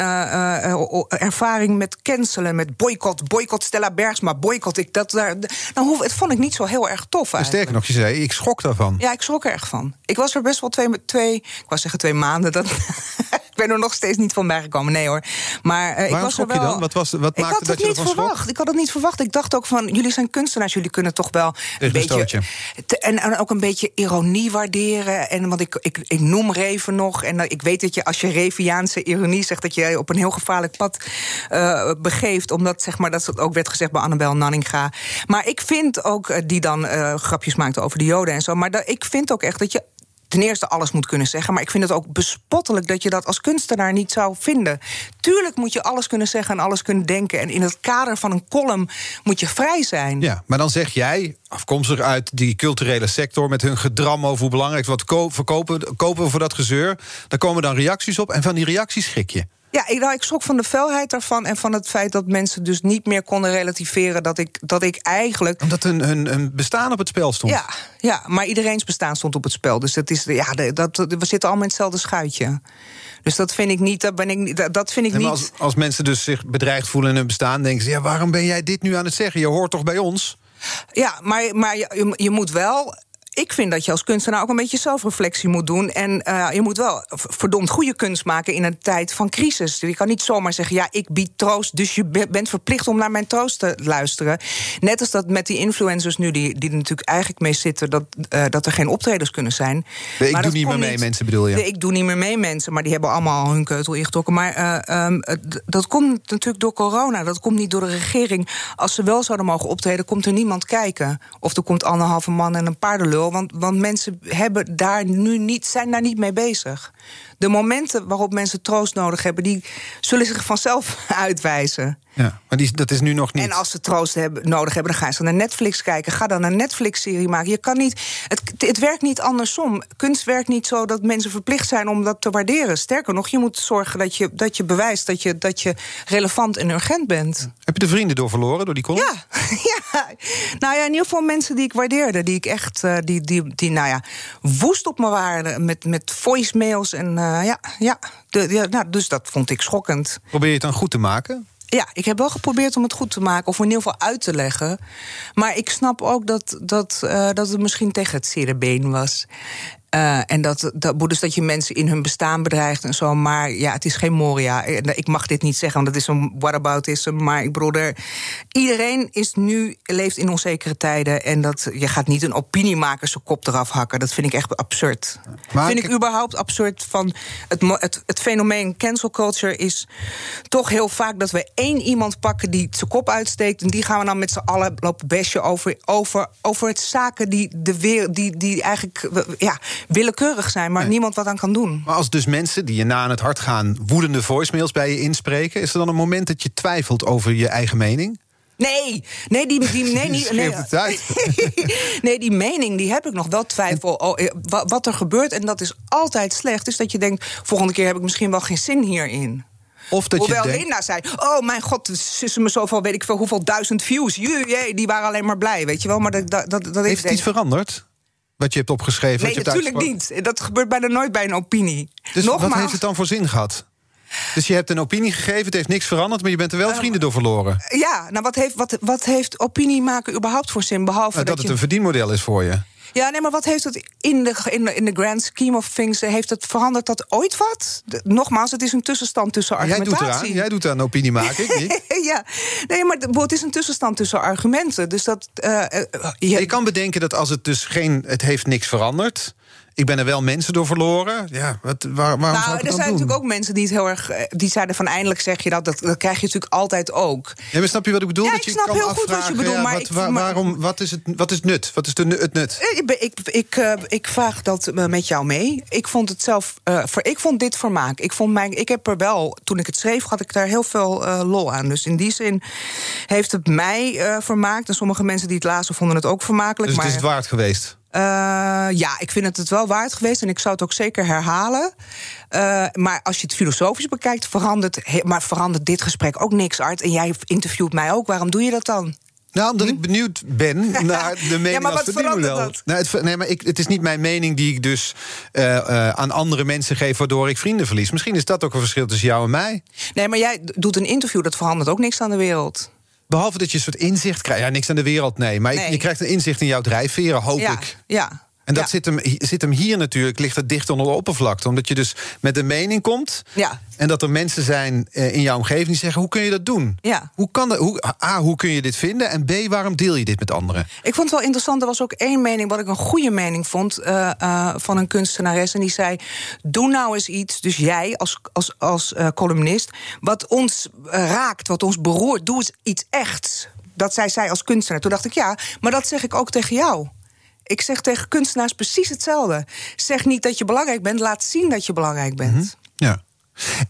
ervaring met cancelen, met boycott, boycott Stella Bergsma, boycott. Ik dat daar. Nou, hoe, het vond ik niet zo heel erg tof. Eigenlijk. sterker nog, je zei, ik schrok daarvan. Ja, ik schrok er erg van. Ik was er best wel twee, twee ik wou zeggen twee maanden. Dat, ben er nog steeds niet van bijgekomen. Nee hoor. Maar eh, ik was er schrok je wel. dan? Wat was- wat maakte had dat het je niet ervan verwacht. Ik had het niet verwacht. Ik dacht ook van, jullie zijn kunstenaars, jullie kunnen toch wel een een beetje te- en, en ook een beetje ironie waarderen. En want ik, ik, ik noem Reven nog. En eh, ik weet dat je als je Reviaanse ironie zegt, dat je op een heel gevaarlijk pad eh, begeeft. Omdat zeg maar, dat ook werd gezegd bij Annabel Nanninga. Maar ik vind ook, die dan grapjes maakte over de Joden en zo. Maar dat, ik vind ook echt dat je ten eerste alles moet kunnen zeggen. Maar ik vind het ook bespottelijk dat je dat als kunstenaar niet zou vinden. Tuurlijk moet je alles kunnen zeggen en alles kunnen denken. En in het kader van een column moet je vrij zijn. Ja, maar dan zeg jij, afkomstig uit die culturele sector... met hun gedram over hoe belangrijk wat ko- verkopen kopen voor dat gezeur... daar komen dan reacties op en van die reacties schrik je. Ja, ik, nou, ik schrok van de felheid daarvan en van het feit dat mensen dus niet meer konden relativeren dat ik, dat ik eigenlijk. Omdat hun, hun, hun bestaan op het spel stond. Ja, ja, maar iedereen's bestaan stond op het spel. Dus dat is, ja, dat, we zitten allemaal in hetzelfde schuitje. Dus dat vind ik niet. Dat, ben ik, dat- dat vind ik Nee, maar niet. als, als mensen dus zich bedreigd voelen in hun bestaan... denken ze, ja, waarom ben jij dit nu aan het zeggen? Je hoort toch bij ons? Ja, maar, maar je- je moet wel. Ik vind dat je als kunstenaar ook een beetje zelfreflectie moet doen. En eh, je moet wel verdomd goede kunst maken in een tijd van crisis. Je kan niet zomaar zeggen: ja, ik bied troost, dus je be- bent verplicht om naar mijn troost te luisteren. Net als dat met die influencers nu, die, die er natuurlijk eigenlijk mee zitten, dat, eh, dat er geen optredens kunnen zijn. Nee, ik Maar doe niet meer mee, mensen bedoel je? Nee, ik doe niet meer mee, mensen. Maar die hebben allemaal al hun keutel ingetrokken. Maar eh, ehm, dat komt natuurlijk door corona. Dat komt niet door de regering. Als ze wel zouden mogen optreden, komt er niemand kijken. Of er komt anderhalve man en een paardenlul. Want, want mensen hebben daar nu niet, zijn daar niet mee bezig. De momenten waarop mensen troost nodig hebben, die zullen zich vanzelf uitwijzen. Ja, maar die, dat is nu nog niet. En als ze troost hebben, nodig hebben, dan gaan ze naar Netflix kijken. Ga dan een Netflix-serie maken. Je kan niet. Het, het werkt niet andersom. Kunst werkt niet zo dat mensen verplicht zijn om dat te waarderen. Sterker nog, je moet zorgen dat je, dat je bewijst dat je, dat je relevant en urgent bent. Je de vrienden door verloren, door die column? Ja, ja. Nou ja, in ieder geval mensen die ik waardeerde. Die ik echt, eh, die, die, die nou ja, woest op me waren. Met, met voicemails en eh, ja, ja. De, ja nou, dus dat vond ik schokkend. Probeer je het dan goed te maken? Ja, ik heb wel geprobeerd om het goed te maken, of in ieder geval uit te leggen. Maar ik snap ook dat, dat, eh, dat het misschien tegen het zere been was. Eh, en dat, dat, dus dat je mensen in hun bestaan bedreigt en zo. Maar ja, het is geen Moria. Ik mag dit niet zeggen, want het is een whataboutism. Maar ik bedoel, er, iedereen is nu, leeft in onzekere tijden. En dat, je gaat niet een opiniemaker zijn kop eraf hakken. Dat vind ik echt absurd. Maar vind ik überhaupt absurd van het, het, het fenomeen cancel culture is toch heel vaak dat we één iemand pakken die zijn kop uitsteekt. En die gaan we dan met z'n allen lopen besje over, over, over het zaken die, de weer, die, die eigenlijk ja, willekeurig zijn, maar niemand wat aan kan doen. Maar als dus mensen die je na aan het hart gaan... woedende voicemails bij je inspreken... is er dan een moment dat je twijfelt over je eigen mening? Nee, nee, die, die, nee, Je niet, schreeuwt nee, nee, die mening die heb ik nog wel twijfel. Oh, eh, wa- wat er gebeurt, en dat is altijd slecht, is dat je denkt: volgende keer heb ik misschien wel geen zin hierin. Of dat je Hoewel denkt... Linda zei: Oh mijn god, ze is me zoveel, weet ik veel, hoeveel duizend views. Jee, die waren alleen maar blij, weet je wel. Maar dat, dat, dat, dat Heeft het iets veranderd? Wat je hebt opgeschreven? Nee, natuurlijk uitgesproken? niet. Dat gebeurt bijna nooit bij een opinie. Dus Nogmaals, wat heeft het dan voor zin gehad? Dus je hebt een opinie gegeven, het heeft niks veranderd... maar je bent er wel vrienden door verloren. Ja, nou wat heeft, wat, wat heeft opinie maken überhaupt voor zin? Behalve Nou, dat dat, het je. een verdienmodel is voor je. Ja, nee, maar wat heeft het in de, in, de, in de grand scheme of things heeft het veranderd dat ooit wat? De- nogmaals, het is een tussenstand tussen Maar jij doet argumentatie. eraan. Jij doet aan opinie maken, ik niet. ja, nee, maar het is een tussenstand tussen argumenten. Dus dat. eh, eh, je- Je kan bedenken dat als het dus geen... Het heeft niks veranderd... Ik ben er wel mensen door verloren. Ja, wat, waar, waarom zou nou, er zijn doen? natuurlijk ook mensen die het heel erg. eh, die zeiden van eindelijk zeg je dat. Dat, dat krijg je natuurlijk altijd ook. Ja, maar snap je wat ik bedoel? Ja, dat ik je snap kan heel goed wat je bedoelt, ja, maar wat, ik- waarom, wat, is het, wat is het nut? Wat is de, het nut? Eh, Ik, ik, ik, eh, ik vraag dat met jou mee. Ik vond het zelf. voor, ik vond dit vermaak. Ik, vond mijn, ik heb er wel. Toen ik het schreef, had ik daar heel veel lol aan. Dus in die zin heeft het mij vermaakt. En sommige mensen die het lazen vonden het ook vermakelijk. Dus maar, het is het waard geweest. Eh, ja, ik vind het het wel waard geweest en ik zou het ook zeker herhalen. Eh, maar als je het filosofisch bekijkt, verandert, maar verandert dit gesprek ook niks, Art. En jij interviewt mij ook. Waarom doe je dat dan? Nou, omdat ik benieuwd ben naar de mening Hm? maar wat dat? Nou, het, nee, maar ik, het is niet mijn mening die ik dus eh, aan andere mensen geef... waardoor ik vrienden verlies. Misschien is dat ook een verschil tussen jou en mij. Nee, maar jij doet een interview, dat verandert ook niks aan de wereld. Behalve dat je een soort inzicht krijgt. Ja, niks aan de wereld, nee. Maar je krijgt een inzicht in jouw drijfveren, hoop ja, ik. ja. En dat ja. zit, hem, zit hem hier natuurlijk, ligt het dicht onder de oppervlakte. Omdat je dus met een mening komt. Ja. En dat er mensen zijn eh, in jouw omgeving die zeggen: hoe kun je dat doen? Ja. Hoe kan dat, hoe, A, hoe kun je dit vinden? En B, waarom deel je dit met anderen? Ik vond het wel interessant. Er was ook één mening, wat ik een goede mening vond, eh, eh, van een kunstenares. En die zei: Doe nou eens iets, dus jij als, als, als columnist, wat ons raakt, wat ons beroert. Doe eens iets echts. Dat zei zij als kunstenaar. Toen dacht ik: Ja, maar dat zeg ik ook tegen jou. Ik zeg tegen kunstenaars precies hetzelfde. Zeg niet dat je belangrijk bent, laat zien dat je belangrijk bent. Ja.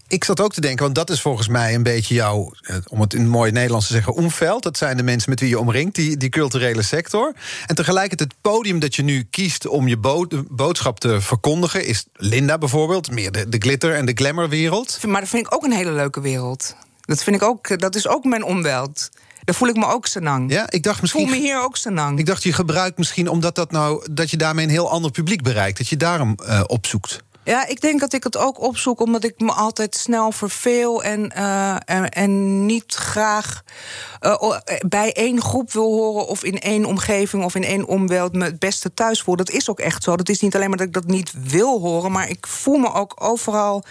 Ik zat ook te denken, want dat is volgens mij een beetje jouw, eh, om het in mooi Nederlands te zeggen, omveld. Dat zijn de mensen met wie je omringt, die, die culturele sector. En tegelijkertijd het podium dat je nu kiest om je bo- boodschap te verkondigen, is Linda bijvoorbeeld, meer de, de glitter- en de glamourwereld. Maar dat vind ik ook een hele leuke wereld. Dat, vind ik ook, dat is ook mijn omweld. Daar voel ik me ook senang. Ja, ik dacht Ik voel misschien. me hier ook senang. Ik dacht, je gebruikt misschien omdat dat nou dat je daarmee een heel ander publiek bereikt, dat je daarom eh, opzoekt. Ja, ik denk dat ik het ook opzoek omdat ik me altijd snel verveel en, eh, en, en niet graag eh, bij één groep wil horen of in één omgeving of in één omweld me het beste thuis voel. Dat is ook echt zo. Dat is niet alleen maar dat ik dat niet wil horen, maar ik voel me ook overal.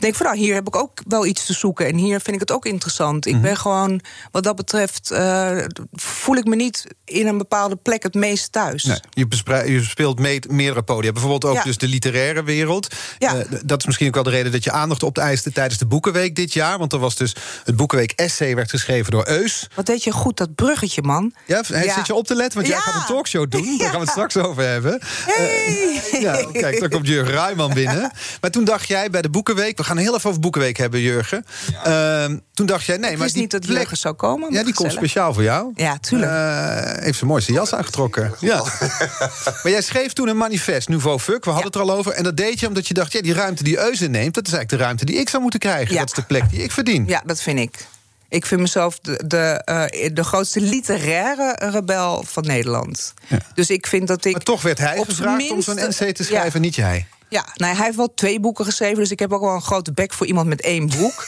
Denk van nou, hier heb ik ook wel iets te zoeken en hier vind ik het ook interessant. Ik ben gewoon, wat dat betreft, eh, voel ik me niet in een bepaalde plek het meest thuis. Nee, je, je speelt mee, meerdere podia. Bijvoorbeeld ook Ja. dus de literaire wereld. Ja. Eh, dat is misschien ook wel de reden dat je aandacht opteiste tijdens de Boekenweek dit jaar. Want er was dus het Boekenweek essay werd geschreven door Eus. Wat deed je goed, dat bruggetje, man. Ja, hij Ja. zit je op te letten, want jij gaat een talkshow doen. Daar gaan we het straks over hebben. Hey. Eh, ja, kijk, daar komt Jurgen Ruijman binnen. Maar toen dacht jij bij de Boekenweek... we gaan heel even over Boekenweek hebben, Jurgen. Ehm, toen dacht jij, nee, maar die niet dat plek- Jurgen zou komen. Ja, die komt speciaal voor jou. Ja, tuurlijk. Eh, heeft zijn mooiste jas aangetrokken. Ja. maar jij schreef toen een manifest, Nouveau Fuck. We hadden het er al over. En dat deed je omdat je dacht, ja, die ruimte die Eus inneemt... dat is eigenlijk de ruimte die ik zou moeten krijgen. Ja. Dat is de plek die ik verdien. Ja, dat vind ik. Ik vind mezelf de, de, eh, de grootste literaire rebel van Nederland. Dus ik vind dat ik. Maar toch werd hij gevraagd om zo'n NC te schrijven, Ja. niet jij. Ja, nou, hij heeft wel twee boeken geschreven, dus ik heb ook wel een grote bek voor iemand met één boek.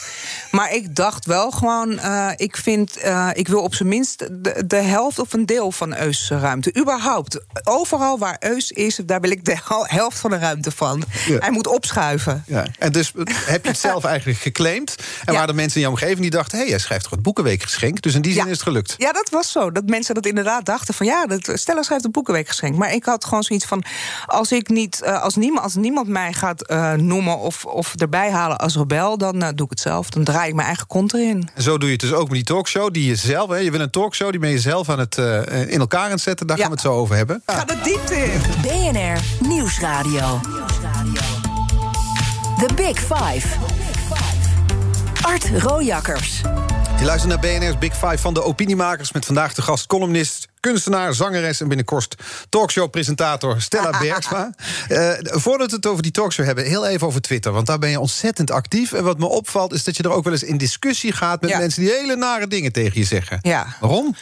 Maar ik dacht wel gewoon, eh, ik vind, eh, ik wil op zijn minst de, de helft of een deel van Eus ruimte. Überhaupt, overal waar Eus is, daar wil ik de hel- helft van de ruimte van. Ja. Hij moet opschuiven. Ja. En dus heb je het zelf eigenlijk geclaimd. En Ja. waren er mensen in jouw omgeving die dachten... hé, hey, jij schrijft toch het Boekenweekgeschenk? Dus in die zin Ja. is het gelukt. Ja, dat was zo. Dat mensen dat inderdaad dachten van ja, dat Stella schrijft een boekenweekgeschenk. Maar ik had gewoon zoiets van als ik niet, eh, als niemand, als niemand mij gaat eh, noemen of, of erbij halen als rebel, dan eh, doe ik het zelf. Dan draai ik mijn eigen kont erin. En zo doe je het dus ook met die talkshow. Die je zelf, hè, je wil een talkshow, die ben je zelf aan het, eh, in elkaar aan het zetten. Daar Ja. gaan we het zo over hebben. Ga de diepte in. BNR Nieuwsradio. The Big Five. Art Rojakkers. Je luistert naar BNR's Big Five van de opiniemakers... met vandaag de gast columnist, kunstenaar, zangeres... en binnenkort talkshow-presentator Stella Bergsma. Eh, voordat we het over die talkshow hebben, heel even over Twitter. Want daar ben je ontzettend actief. En wat me opvalt is dat je er ook wel eens in discussie gaat... met Ja. mensen die hele nare dingen tegen je zeggen. Ja. Waarom?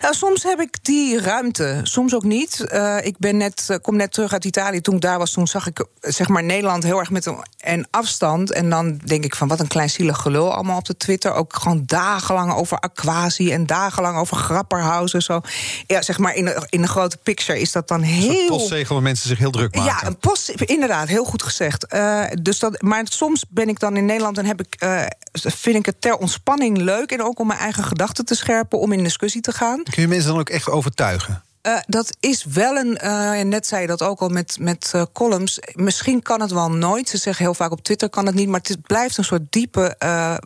Nou, soms heb ik die ruimte, soms ook niet. Eh, ik ben net, eh, kom net terug uit Italië. Toen ik daar was, toen zag ik zeg maar Nederland heel erg met een en afstand. En dan denk ik van wat een klein zielig gelul allemaal op de Twitter. Ook gewoon dagenlang over aquatie en dagenlang over grapperhaus en zo. Ja, zeg maar in de, in de grote picture is dat dan Een heel. postzegel waar mensen zich heel druk maken. Ja, een post, inderdaad, heel goed gezegd. Eh, dus dat, maar soms ben ik dan in Nederland en heb ik, eh, vind ik het ter ontspanning leuk. En ook om mijn eigen gedachten te scherpen, om in discussie te gaan. Kun je mensen dan ook echt overtuigen? Eh, dat is wel een, eh, net zei je dat ook al met, met eh, columns. Misschien kan het wel nooit. Ze zeggen heel vaak op Twitter kan het niet. Maar het blijft een soort diepe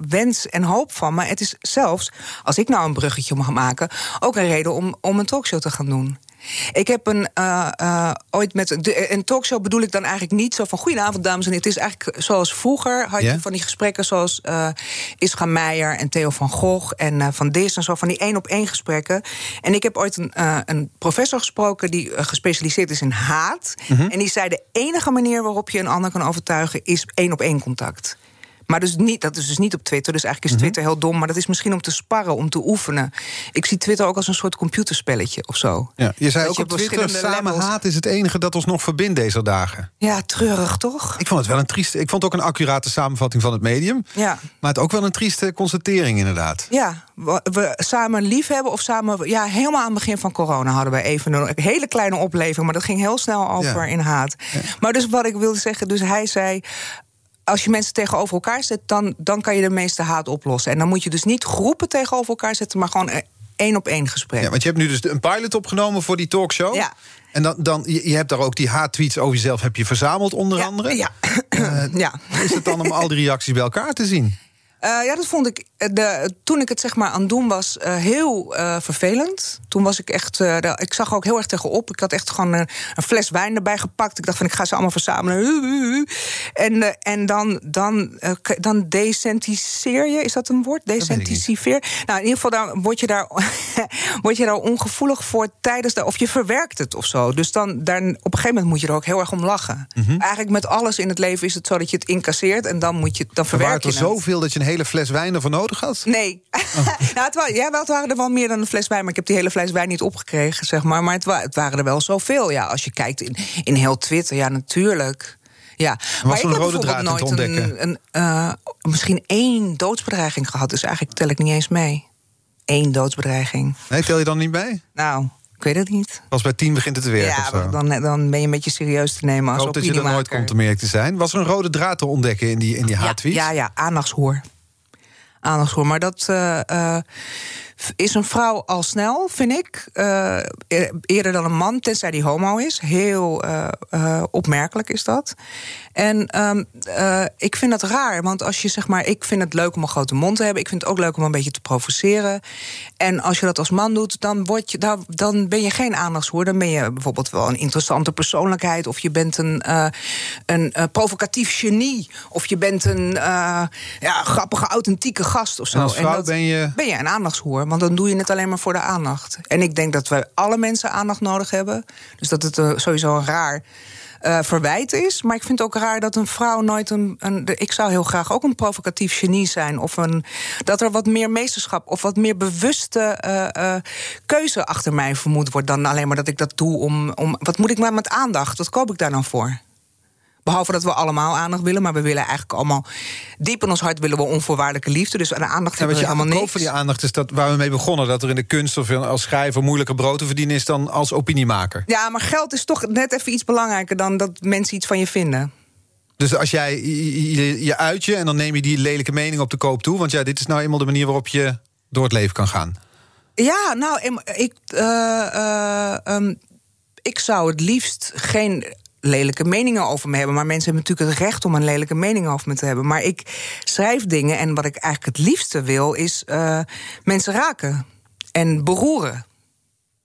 wens en hoop van. Maar het is zelfs, als ik nou een bruggetje mag maken, ook een reden om, om een talkshow te gaan doen. Ik heb een eh, eh, ooit met de, een talkshow bedoel ik dan eigenlijk niet zo van goedenavond dames en heren. Het is eigenlijk zoals vroeger had je van die gesprekken zoals Ischa Meijer en Theo van Gogh en van Dis en zo van die één op één gesprekken. En ik heb ooit een, een professor gesproken die gespecialiseerd is in haat. En die zei de enige manier waarop je een ander kan overtuigen is één op één contact. Maar dus niet, dat is dus niet op Twitter. Dus eigenlijk is Twitter heel dom. Maar dat is misschien om te sparren, om te oefenen. Ik zie Twitter ook als een soort computerspelletje of zo. Ja, je zei Dat ook je op Twitter, samen levels- haat is het enige dat ons nog verbindt deze dagen. Ja, treurig toch? Ik vond het wel een trieste. Ik vond het ook een accurate samenvatting van het medium. Ja. Maar het ook wel een trieste constatering, inderdaad. Ja, we, we samen lief hebben of samen... Ja, helemaal aan het begin van corona hadden we even een hele kleine opleving... maar dat ging heel snel over Ja. in haat. Maar dus wat ik wilde zeggen, dus hij zei... Als je mensen tegenover elkaar zet, dan, dan kan je de meeste haat oplossen. En dan moet je dus niet groepen tegenover elkaar zetten... maar gewoon een één op één gesprek. Ja, want je hebt nu dus een pilot opgenomen voor die talkshow. Ja. En dan, dan, je hebt daar ook die haattweets over jezelf heb je verzameld, onder Ja, andere. Ja. ja. Hoe is het dan om al die reacties bij elkaar te zien? Eh, ja, dat vond ik eh, de, toen ik het zeg maar aan het doen was eh, heel vervelend. Toen was ik echt, ik zag er ook heel erg tegenop. Ik had echt gewoon een, een fles wijn erbij gepakt. Ik dacht van ik ga ze allemaal verzamelen. En, en dan, dan, dan decentiseer je, is dat een woord? Decentiseer. Nou, in ieder geval dan word je daar, word je daar ongevoelig voor tijdens de, of je verwerkt het of zo. Dus dan daar, op een gegeven moment moet je er ook heel erg om lachen. Mhm. Eigenlijk met alles in het leven is het zo dat je het incasseert en dan moet je dan Er waren verwerk je er zoveel dat je een hele fles wijn ervoor nodig had? Nee. nou, het, ja, wel, het waren er wel meer dan een fles wijn, maar ik heb die hele fles wijn niet opgekregen, zeg maar. Maar het, wa- het waren er wel zoveel. Ja, als je kijkt in, in heel Twitter, ja, natuurlijk. Ja, maar ik heb rode bijvoorbeeld draad te nooit een, ontdekken? een, eh, misschien één doodsbedreiging gehad. Dus eigenlijk tel ik niet eens mee. Eén doodsbedreiging. Nee, tel je dan niet bij? Nou, ik weet het niet. Pas bij tien begint het te werken ja, dan, dan ben je een beetje serieus te nemen Ik als hoop dat je er nooit komt om eerlijk te zijn. Was er een rode draad te ontdekken in die, in die Ja, ja, ja, aandachtshoer. Aandachtshoer. Maar dat eh, eh, is een vrouw al snel, vind ik. Eh, e- eerder dan een man, tenzij die homo is. Heel eh, eh, opmerkelijk is dat. En ehm, eh, ik vind dat raar, want als je zeg maar... ik vind het leuk om een grote mond te hebben. Ik vind het ook leuk om een beetje te provoceren. En als je dat als man doet, dan, word je, dan, dan ben je geen aandachtshoer. Dan ben je bijvoorbeeld wel een interessante persoonlijkheid... of je bent een, een provocatief genie... of je bent een ja, grappige, authentieke gast of zo. En als vrouw dat- ben je... ben je een aandachtshoer, want dan doe je het alleen maar voor de aandacht. En ik denk dat we alle mensen aandacht nodig hebben. Dus dat het eh, sowieso een raar eh, verwijt is. Maar ik vind het ook raar dat een vrouw nooit een, een. Ik zou heel graag ook een provocatief genie zijn. Of een, dat er wat meer meesterschap of wat meer bewuste eh, keuze achter mij vermoed wordt. Dan alleen maar dat ik dat doe om. om wat moet ik maar met aandacht? Wat koop ik daar dan voor? Behalve dat we allemaal aandacht willen, maar we willen eigenlijk allemaal diep in ons hart willen we onvoorwaardelijke liefde. Dus aan de aandacht Ja, hebben wat we je helemaal niks. van die aandacht is dat waar we mee begonnen. Dat er in de kunst of als schrijver moeilijker brood te verdienen is dan als opiniemaker. Ja, maar geld is toch net even iets belangrijker dan dat mensen iets van je vinden. Dus als jij je, je, je uit je en dan neem je die lelijke mening op de koop toe. Want ja, dit is nou eenmaal de manier waarop je door het leven kan gaan. Ja, nou, ik, eh, eh, ehm, ik zou het liefst geen lelijke meningen over me hebben. Maar mensen hebben natuurlijk het recht om een lelijke mening over me te hebben. Maar ik schrijf dingen en wat ik eigenlijk het liefste wil... is eh, mensen raken en beroeren.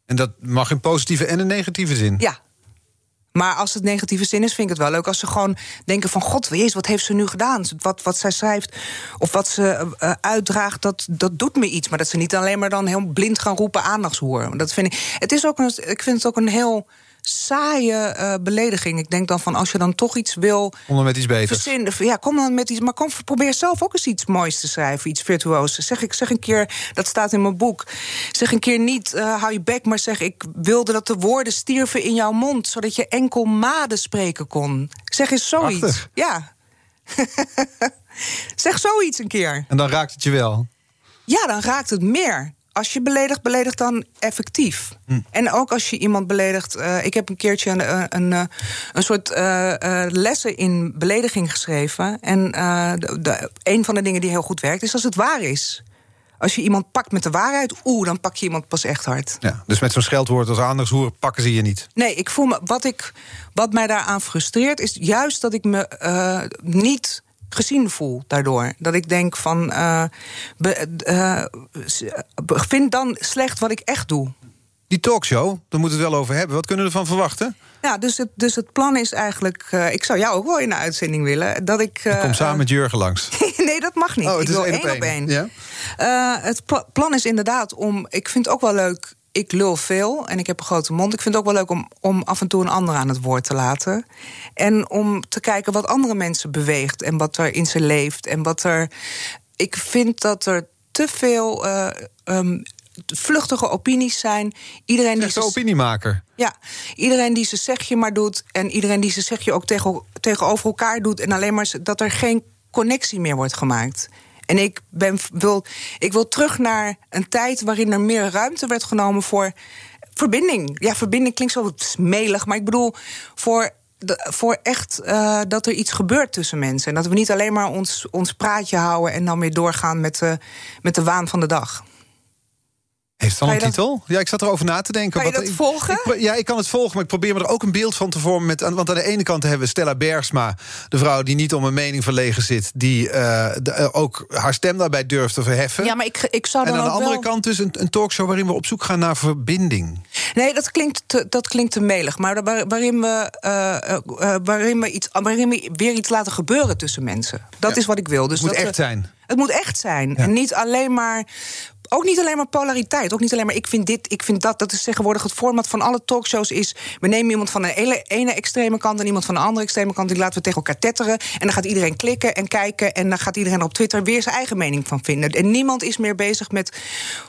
En dat mag in positieve en in negatieve zin. Ja. Maar als het negatieve zin is, vind ik het wel leuk. Als ze gewoon denken van... God, jezus, wat heeft ze nu gedaan? Wat, wat zij schrijft of wat ze eh, uitdraagt, dat, dat doet me iets. Maar dat ze niet alleen maar dan heel blind gaan roepen aandachtshoer. Dat vind ik, het is ook een, ik vind het ook een heel saaie eh, belediging. Ik denk dan van, als je dan toch iets wil... Om dan met iets beters. Ja, kom dan met iets. Maar kom, probeer zelf ook eens iets moois te schrijven, iets virtuoos. Zeg ik, zeg een keer, dat staat in mijn boek. Zeg een keer niet, eh, hou je bek, maar zeg ik wilde dat de woorden stierven in jouw mond, zodat je enkel maden spreken kon. Zeg eens zoiets. Prachtig. Ja. zeg zoiets een keer. En dan raakt het je wel. Ja, dan raakt het meer. Als je beledigt, beledig dan effectief. Hm. En ook als je iemand beledigt. eh, ik heb een keertje een, een, een, eh, een soort eh, eh, lessen in belediging geschreven. En eh, de, de- een van de dingen die heel goed werkt, is als het waar is. Als je iemand pakt met de waarheid, oeh, dan pak je iemand pas echt hard. Ja, dus met zo'n scheldwoord als andershoer pakken ze je niet. Nee, ik voel me. Wat, ik, wat mij daaraan frustreert, is juist dat ik me eh, niet gezien voel daardoor. Dat ik denk van. eh, be- vind dan slecht wat ik echt doe. Die talkshow, daar moeten we het wel over hebben. Wat kunnen we ervan verwachten? Ja, dus het, dus het plan is eigenlijk. eh, ik zou jou ook wel in de uitzending willen. Dat ik. Ik kom samen met Jurgen langs. nee, dat mag niet. Oh, het ik is wil één op één. Ja? Het pla- plan is inderdaad om. Ik vind het ook wel leuk. Ik lul veel en ik heb een grote mond. Ik vind het ook wel leuk om, om af en toe een ander aan het woord te laten. En om te kijken wat andere mensen beweegt en wat er in ze leeft. En wat er. Ik vind dat er te veel eh, ehm, vluchtige opinies zijn. Iedereen die ze- opiniemaker. ja, iedereen die zijn zegje maar doet en iedereen die zijn zegje ook tegen, tegenover elkaar doet en alleen maar dat er geen connectie meer wordt gemaakt. En ik, ben, wil, ik wil terug naar een tijd waarin er meer ruimte werd genomen voor verbinding. Ja, verbinding klinkt zo smelig, maar ik bedoel voor, voor echt eh, dat er iets gebeurt tussen mensen. En dat we niet alleen maar ons, ons praatje houden en dan weer doorgaan met de, met de waan van de dag. Heeft het al een dat- titel? Ja, ik zat erover na te denken. Kan je dat ik- volgen? ik ja, ik kan het volgen, maar ik probeer me er ook een beeld van te vormen. Met, want aan de ene kant hebben we Stella Bergsma, de vrouw die niet om een mening verlegen zit, die eh, de- eh, ook haar stem daarbij durft te verheffen. Ja, maar ik, ik zou en dan aan de andere wel... kant dus een, een talkshow waarin we op zoek gaan naar verbinding. Nee, dat klinkt te, dat klinkt te melig. Maar waar- waarin we, eh, waarin, we iets, waarin we weer iets laten gebeuren tussen mensen. Dat Ja. is wat ik wil. Dus Het moet dat echt we- zijn. Het moet echt zijn. En niet alleen maar. Ook niet alleen maar polariteit. Ook niet alleen maar ik vind dit, ik vind dat. Dat is tegenwoordig het format van alle talkshows is... we nemen iemand van de ene, extreme kant... en iemand van de andere extreme kant. Die laten we tegen elkaar tetteren. En dan gaat iedereen klikken en kijken... en dan gaat iedereen er op Twitter weer zijn eigen mening van vinden. En niemand is meer bezig met...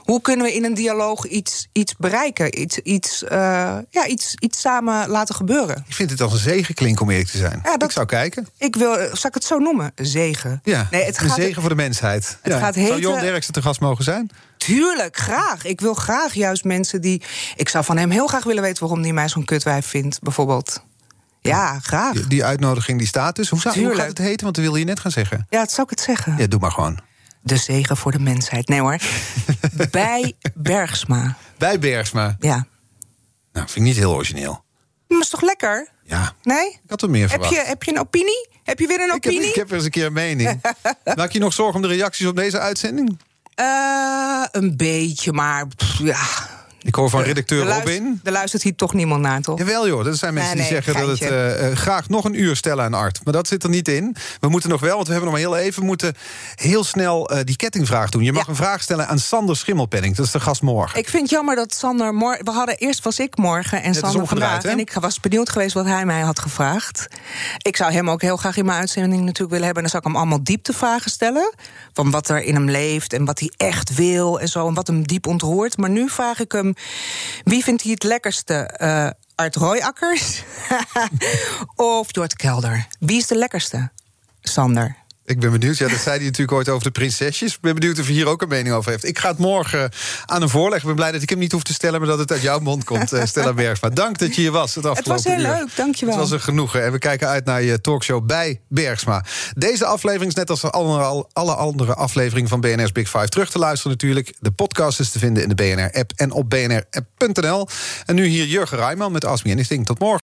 hoe kunnen we in een dialoog iets, iets bereiken? Iets, iets, eh, ja, iets, iets samen laten gebeuren. Ik vind het als een zegeklink om eerlijk te zijn. Ja, dat- Ik zou kijken. Ik wil, zal ik het zo noemen? Zegen. Ja, nee, het een gaat, zegen voor de mensheid. het ja. gaat Zou heten- Jon Derksen te gast mogen zijn? Tuurlijk, graag. Ik wil graag juist mensen die. Ik zou van hem heel graag willen weten waarom hij mij zo'n kutwijf vindt, bijvoorbeeld. Ja, graag. Die, die uitnodiging die staat dus. Hoe, zou, hoe gaat het heten? Want dat wilde je net gaan zeggen. Ja, dat zou ik het zeggen. Ja, doe maar gewoon. De zegen voor de mensheid. Nee hoor. Bij Bergsma. Bij Bergsma. Ja. Nou, vind ik niet heel origineel. Maar is toch lekker? Ja, Nee? ik had er meer Heb verwacht. je, heb je een opinie? Heb je weer een Ik heb, opinie? ik heb weer eens een keer een mening. Maak je nog zorgen om de reacties op deze uitzending? Eh, een beetje, maar pff, ja. Ik hoor van redacteur Robin. Er luistert hier toch niemand naar, toch? Jawel joh, er zijn mensen Nee, die nee, zeggen dat het eh, eh, graag nog een uur stellen aan Art. Maar dat zit er niet in. We moeten nog wel, want we hebben nog maar heel even... moeten heel snel eh, die kettingvraag doen. Je mag Ja. een vraag stellen aan Sander Schimmelpenning. Dat is de gast morgen. Ik vind het jammer dat Sander morgen. We hadden eerst was ik morgen en is Sander vandaag. hè? En ik was benieuwd geweest wat hij mij had gevraagd. Ik zou hem ook heel graag in mijn uitzending natuurlijk willen hebben. En dan zou ik hem allemaal dieptevragen stellen. Van wat er in hem leeft en wat hij echt wil en zo. En wat hem diep ontroert. Maar nu vraag ik hem: wie vindt hij het lekkerste? eh Art Royakkers of Jort Kelder? Wie is de lekkerste? Sander. Ik ben benieuwd. Ja, dat zei hij natuurlijk ooit over de prinsesjes. Ik ben benieuwd of hij hier ook een mening over heeft. Ik ga het morgen aan hem voorleggen. Ik ben blij dat ik hem niet hoef te stellen... maar dat het uit jouw mond komt, eh, Stella Bergsma. Dank dat je hier was het afgelopen heel uur. leuk, dankjewel. Het was een genoegen. En we kijken uit naar je talkshow bij Bergsma. Deze aflevering is net als alle, andere afleveringen van BNR's Big Five... terug te luisteren natuurlijk. De podcast is te vinden in de BNR-app en op bnr.nl. En nu hier Jurgen Rijman met Me Anything. Tot morgen.